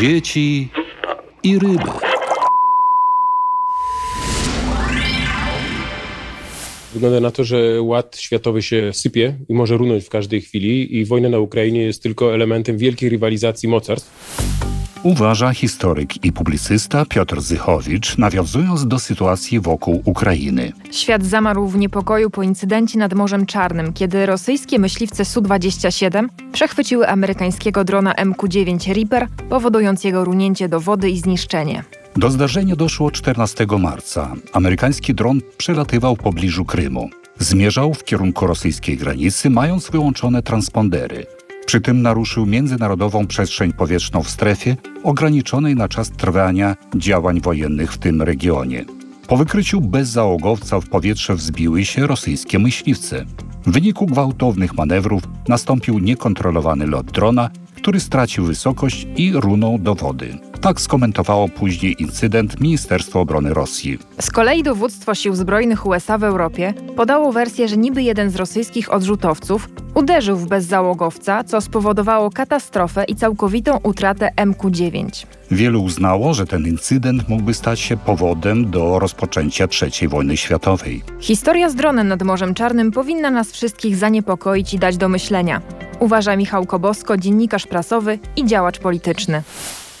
dzieci i ryby. Wygląda na to, że ład światowy się sypie i może runąć w każdej chwili i wojna na Ukrainie jest tylko elementem wielkiej rywalizacji mocarstw. Uważa historyk i publicysta Piotr Zychowicz, nawiązując do sytuacji wokół Ukrainy. Świat zamarł w niepokoju po incydencie nad Morzem Czarnym, kiedy rosyjskie myśliwce Su-27 przechwyciły amerykańskiego drona MQ-9 Reaper, powodując jego runięcie do wody i zniszczenie. Do zdarzenia doszło 14 marca. Amerykański dron przelatywał w pobliżu Krymu. Zmierzał w kierunku rosyjskiej granicy, mając wyłączone transpondery. Przy tym naruszył międzynarodową przestrzeń powietrzną w strefie ograniczonej na czas trwania działań wojennych w tym regionie. Po wykryciu bezzałogowca w powietrze wzbiły się rosyjskie myśliwce. W wyniku gwałtownych manewrów nastąpił niekontrolowany lot drona, który stracił wysokość i runął do wody. Tak skomentowało później incydent Ministerstwo Obrony Rosji. Z kolei dowództwo sił zbrojnych USA w Europie podało wersję, że niby jeden z rosyjskich odrzutowców uderzył w bezzałogowca, co spowodowało katastrofę i całkowitą utratę MQ-9. Wielu uznało, że ten incydent mógłby stać się powodem do rozpoczęcia III wojny światowej. Historia z dronem nad Morzem Czarnym powinna nas wszystkich zaniepokoić i dać do myślenia. Uważa Michał Kobosko, dziennikarz prasowy i działacz polityczny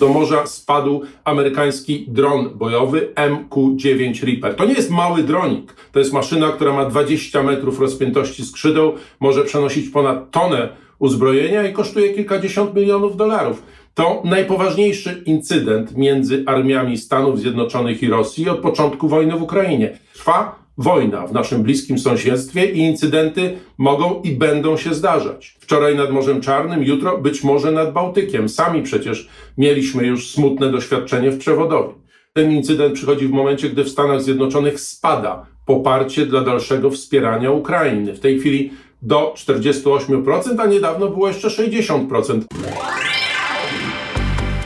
do morza spadł amerykański dron bojowy MQ-9 Reaper. To nie jest mały dronik, to jest maszyna, która ma 20 metrów rozpiętości skrzydeł, może przenosić ponad tonę uzbrojenia i kosztuje kilkadziesiąt milionów dolarów. To najpoważniejszy incydent między armiami Stanów Zjednoczonych i Rosji od początku wojny w Ukrainie. Trwa wojna w naszym bliskim sąsiedztwie i incydenty mogą i będą się zdarzać. Wczoraj nad Morzem Czarnym, jutro być może nad Bałtykiem. Sami przecież mieliśmy już smutne doświadczenie w przewodowi. Ten incydent przychodzi w momencie, gdy w Stanach Zjednoczonych spada poparcie dla dalszego wspierania Ukrainy. W tej chwili do 48%, a niedawno było jeszcze 60%.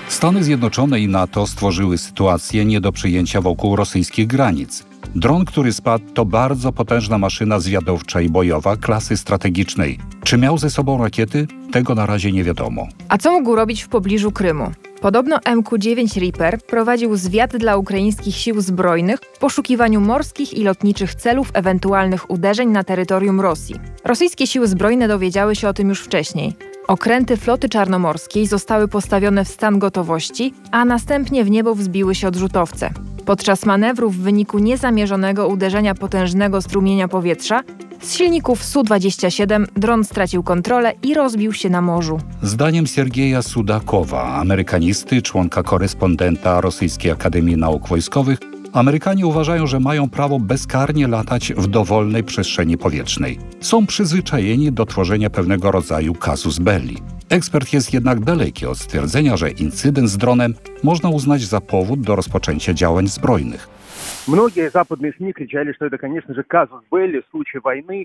Stany Zjednoczone i NATO stworzyły sytuację nie do przyjęcia wokół rosyjskich granic. Dron, który spadł, to bardzo potężna maszyna zwiadowcza i bojowa klasy strategicznej. Czy miał ze sobą rakiety? Tego na razie nie wiadomo. A co mógł robić w pobliżu Krymu? Podobno MQ-9 Reaper prowadził zwiat dla ukraińskich sił zbrojnych w poszukiwaniu morskich i lotniczych celów ewentualnych uderzeń na terytorium Rosji. Rosyjskie siły zbrojne dowiedziały się o tym już wcześniej. Okręty floty czarnomorskiej zostały postawione w stan gotowości, a następnie w niebo wzbiły się odrzutowce. Podczas manewru w wyniku niezamierzonego uderzenia potężnego strumienia powietrza z silników Su-27 dron stracił kontrolę i rozbił się na morzu. Zdaniem Siergieja Sudakowa, amerykanisty, członka korespondenta Rosyjskiej Akademii Nauk Wojskowych, Amerykanie uważają, że mają prawo bezkarnie latać w dowolnej przestrzeni powietrznej. Są przyzwyczajeni do tworzenia pewnego rodzaju casus belli. Ekspert jest jednak daleki od stwierdzenia, że incydent z dronem można uznać za powód do rozpoczęcia działań zbrojnych.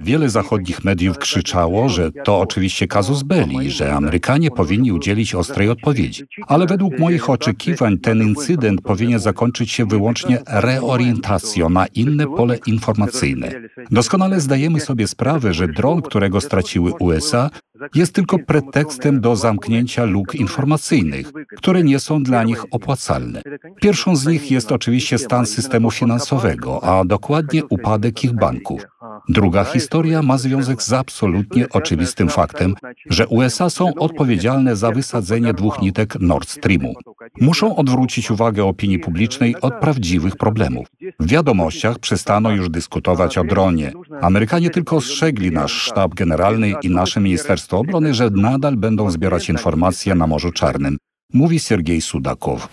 Wiele zachodnich mediów krzyczało, że to oczywiście kazus belli, że Amerykanie powinni udzielić ostrej odpowiedzi. Ale według moich oczekiwań ten incydent powinien zakończyć się wyłącznie reorientacją na inne pole informacyjne. Doskonale zdajemy sobie sprawę, że dron, którego straciły USA, jest tylko pretekstem do zamknięcia luk informacyjnych, które nie są dla nich opłacalne. Pierwszą z nich jest oczywiście stan systemu finansowego, a dokładnie upadek ich banków. Druga historia ma związek z absolutnie oczywistym faktem, że USA są odpowiedzialne za wysadzenie dwóch nitek Nord Streamu. Muszą odwrócić uwagę opinii publicznej od prawdziwych problemów. W wiadomościach przestano już dyskutować o dronie. Amerykanie tylko ostrzegli nasz sztab generalny i nasze Ministerstwo Obrony, że nadal będą zbierać informacje na Morzu Czarnym, mówi Siergiej Sudakow.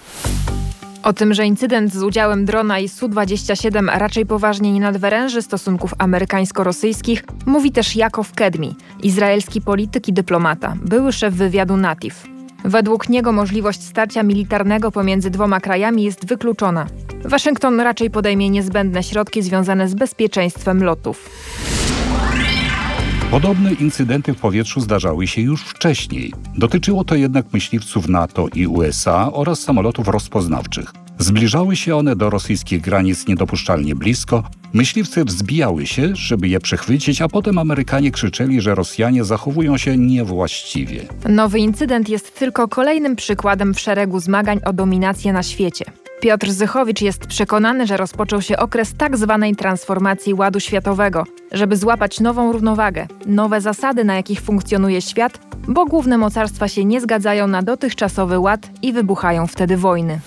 O tym, że incydent z udziałem drona i Su-27 raczej poważnie nie nadwyręży stosunków amerykańsko-rosyjskich, mówi też Jakow Kedmi, izraelski polityk i dyplomata, były szef wywiadu NATIF. Według niego możliwość starcia militarnego pomiędzy dwoma krajami jest wykluczona. Waszyngton raczej podejmie niezbędne środki związane z bezpieczeństwem lotów. Podobne incydenty w powietrzu zdarzały się już wcześniej. Dotyczyło to jednak myśliwców NATO i USA oraz samolotów rozpoznawczych. Zbliżały się one do rosyjskich granic niedopuszczalnie blisko, myśliwcy wzbijały się, żeby je przechwycić, a potem Amerykanie krzyczeli, że Rosjanie zachowują się niewłaściwie. Nowy incydent jest tylko kolejnym przykładem w szeregu zmagań o dominację na świecie. Piotr Zychowicz jest przekonany, że rozpoczął się okres tak zwanej transformacji ładu światowego, żeby złapać nową równowagę, nowe zasady, na jakich funkcjonuje świat, bo główne mocarstwa się nie zgadzają na dotychczasowy ład i wybuchają wtedy wojny.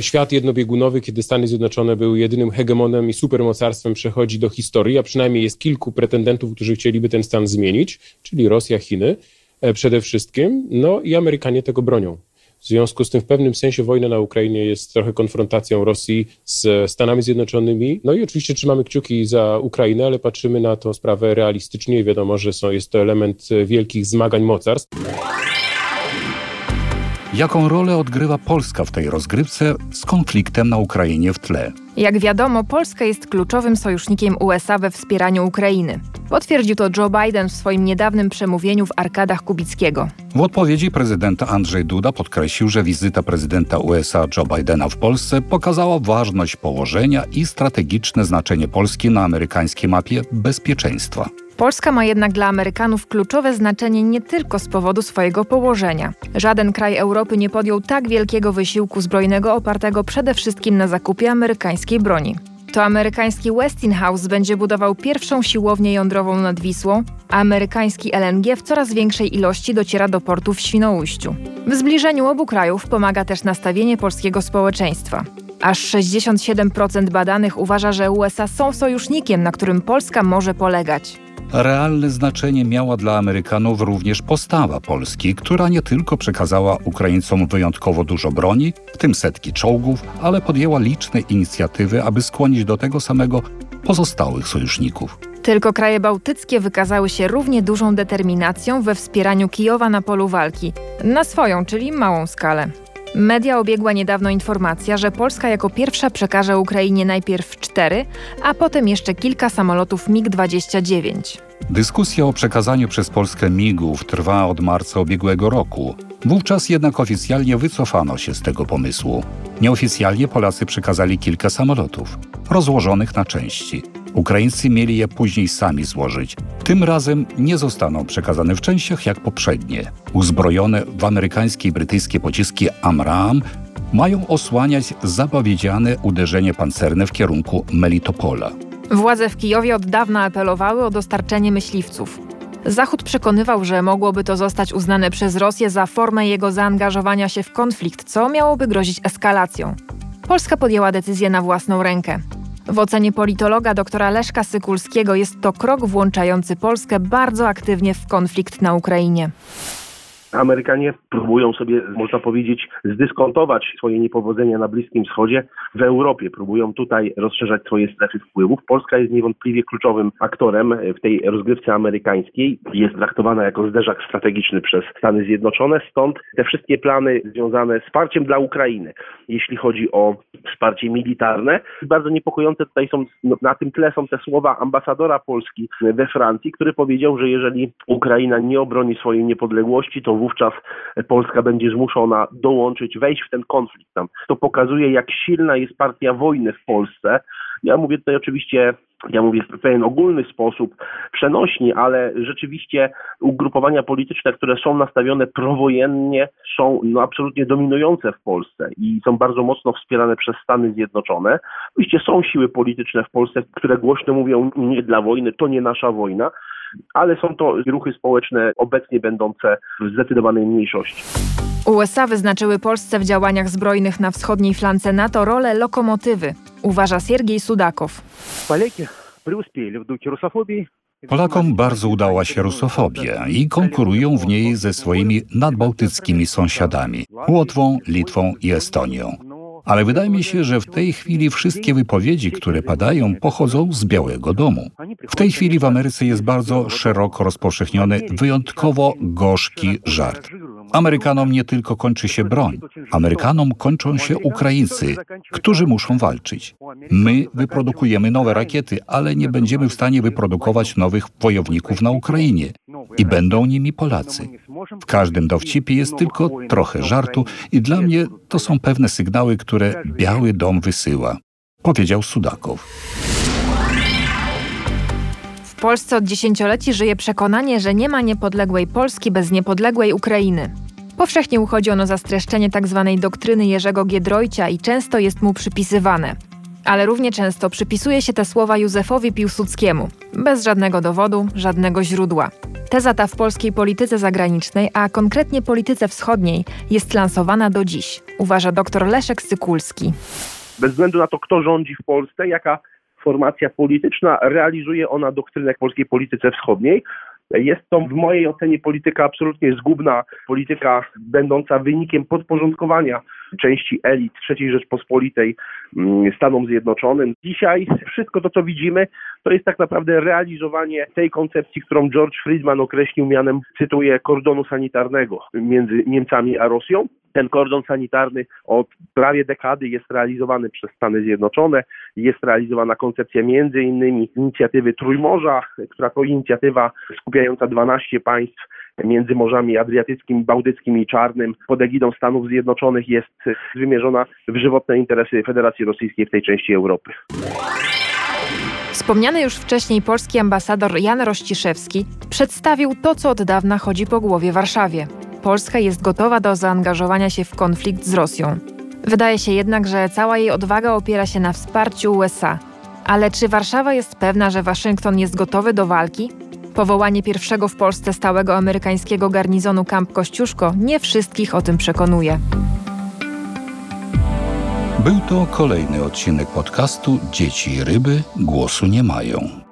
Świat jednobiegunowy, kiedy Stany Zjednoczone były jedynym hegemonem i supermocarstwem, przechodzi do historii, a przynajmniej jest kilku pretendentów, którzy chcieliby ten stan zmienić, czyli Rosja, Chiny e, przede wszystkim, no i Amerykanie tego bronią. W związku z tym w pewnym sensie wojna na Ukrainie jest trochę konfrontacją Rosji z Stanami Zjednoczonymi. No i oczywiście trzymamy kciuki za Ukrainę, ale patrzymy na tę sprawę realistycznie. Wiadomo, że są, jest to element wielkich zmagań mocarstw. Jaką rolę odgrywa Polska w tej rozgrywce z konfliktem na Ukrainie w tle? Jak wiadomo, Polska jest kluczowym sojusznikiem USA we wspieraniu Ukrainy. Potwierdził to Joe Biden w swoim niedawnym przemówieniu w Arkadach Kubickiego. W odpowiedzi prezydenta Andrzej Duda podkreślił, że wizyta prezydenta USA Joe Bidena w Polsce pokazała ważność położenia i strategiczne znaczenie Polski na amerykańskiej mapie bezpieczeństwa. Polska ma jednak dla Amerykanów kluczowe znaczenie nie tylko z powodu swojego położenia. Żaden kraj Europy nie podjął tak wielkiego wysiłku zbrojnego opartego przede wszystkim na zakupie amerykańskiej broni. To amerykański Westinghouse będzie budował pierwszą siłownię jądrową nad Wisłą, a amerykański LNG w coraz większej ilości dociera do portu w Świnoujściu. W zbliżeniu obu krajów pomaga też nastawienie polskiego społeczeństwa. Aż 67% badanych uważa, że USA są sojusznikiem, na którym Polska może polegać. Realne znaczenie miała dla Amerykanów również postawa Polski, która nie tylko przekazała Ukraińcom wyjątkowo dużo broni, w tym setki czołgów, ale podjęła liczne inicjatywy, aby skłonić do tego samego pozostałych sojuszników. Tylko kraje bałtyckie wykazały się równie dużą determinacją we wspieraniu Kijowa na polu walki, na swoją, czyli małą skalę. Media obiegła niedawno informacja, że Polska jako pierwsza przekaże Ukrainie najpierw cztery, a potem jeszcze kilka samolotów MiG-29. Dyskusja o przekazaniu przez Polskę MIG-ów trwa od marca ubiegłego roku. Wówczas jednak oficjalnie wycofano się z tego pomysłu. Nieoficjalnie Polacy przekazali kilka samolotów, rozłożonych na części. Ukraińcy mieli je później sami złożyć. Tym razem nie zostaną przekazane w częściach jak poprzednie. Uzbrojone w amerykańskie i brytyjskie pociski Amram mają osłaniać zapowiedziane uderzenie pancerne w kierunku Melitopola. Władze w Kijowie od dawna apelowały o dostarczenie myśliwców. Zachód przekonywał, że mogłoby to zostać uznane przez Rosję za formę jego zaangażowania się w konflikt, co miałoby grozić eskalacją. Polska podjęła decyzję na własną rękę. W ocenie politologa doktora Leszka Sykulskiego jest to krok włączający Polskę bardzo aktywnie w konflikt na Ukrainie. Amerykanie próbują sobie, można powiedzieć, zdyskontować swoje niepowodzenia na Bliskim Wschodzie w Europie. Próbują tutaj rozszerzać swoje strefy wpływów. Polska jest niewątpliwie kluczowym aktorem w tej rozgrywce amerykańskiej. Jest traktowana jako zderzak strategiczny przez Stany Zjednoczone, stąd te wszystkie plany związane z wsparciem dla Ukrainy, jeśli chodzi o wsparcie militarne. Bardzo niepokojące tutaj są, no, na tym tle są te słowa ambasadora Polski we Francji, który powiedział, że jeżeli Ukraina nie obroni swojej niepodległości, to wówczas Polska będzie zmuszona dołączyć, wejść w ten konflikt tam. To pokazuje, jak silna jest partia wojny w Polsce. Ja mówię tutaj oczywiście ja mówię w pewien ogólny sposób, przenośni, ale rzeczywiście ugrupowania polityczne, które są nastawione prowojennie, są no, absolutnie dominujące w Polsce i są bardzo mocno wspierane przez Stany Zjednoczone. Oczywiście są siły polityczne w Polsce, które głośno mówią nie dla wojny, to nie nasza wojna, ale są to ruchy społeczne obecnie będące w zdecydowanej mniejszości. USA wyznaczyły Polsce w działaniach zbrojnych na wschodniej flance NATO rolę lokomotywy, uważa Siergiej Sudakow. Polakom bardzo udała się rusofobia i konkurują w niej ze swoimi nadbałtyckimi sąsiadami Łotwą, Litwą i Estonią. Ale wydaje mi się, że w tej chwili wszystkie wypowiedzi, które padają, pochodzą z Białego Domu. W tej chwili w Ameryce jest bardzo szeroko rozpowszechniony, wyjątkowo gorzki żart. Amerykanom nie tylko kończy się broń, Amerykanom kończą się Ukraińcy, którzy muszą walczyć. My wyprodukujemy nowe rakiety, ale nie będziemy w stanie wyprodukować nowych wojowników na Ukrainie. I będą nimi Polacy. W każdym dowcipie jest tylko trochę żartu i dla mnie to są pewne sygnały, które Biały Dom wysyła, powiedział Sudakow. W Polsce od dziesięcioleci żyje przekonanie, że nie ma niepodległej Polski bez niepodległej Ukrainy. Powszechnie uchodzi ono za streszczenie tzw. Tak doktryny Jerzego Giedroycia i często jest mu przypisywane. Ale równie często przypisuje się te słowa Józefowi Piłsudskiemu, bez żadnego dowodu, żadnego źródła. Teza ta w polskiej polityce zagranicznej, a konkretnie polityce wschodniej, jest lansowana do dziś, uważa dr Leszek Sykulski. Bez względu na to, kto rządzi w Polsce, jaka formacja polityczna, realizuje ona doktrynę polskiej polityce wschodniej. Jest to w mojej ocenie polityka absolutnie zgubna, polityka będąca wynikiem podporządkowania części elit III Rzeczpospolitej mm, Stanom Zjednoczonym. Dzisiaj wszystko to, co widzimy, to jest tak naprawdę realizowanie tej koncepcji, którą George Friedman określił mianem, cytuję, kordonu sanitarnego między Niemcami a Rosją. Ten kordon sanitarny od prawie dekady jest realizowany przez Stany Zjednoczone. Jest realizowana koncepcja między innymi inicjatywy Trójmorza, która to inicjatywa skupiająca 12 państw między morzami Adriatyckim, Bałtyckim i Czarnym pod egidą Stanów Zjednoczonych jest wymierzona w żywotne interesy Federacji Rosyjskiej w tej części Europy. Wspomniany już wcześniej polski ambasador Jan Rościszewski przedstawił to, co od dawna chodzi po głowie Warszawie. Polska jest gotowa do zaangażowania się w konflikt z Rosją. Wydaje się jednak, że cała jej odwaga opiera się na wsparciu USA. Ale czy Warszawa jest pewna, że Waszyngton jest gotowy do walki? Powołanie pierwszego w Polsce stałego amerykańskiego garnizonu Camp Kościuszko nie wszystkich o tym przekonuje. Był to kolejny odcinek podcastu Dzieci i ryby głosu nie mają.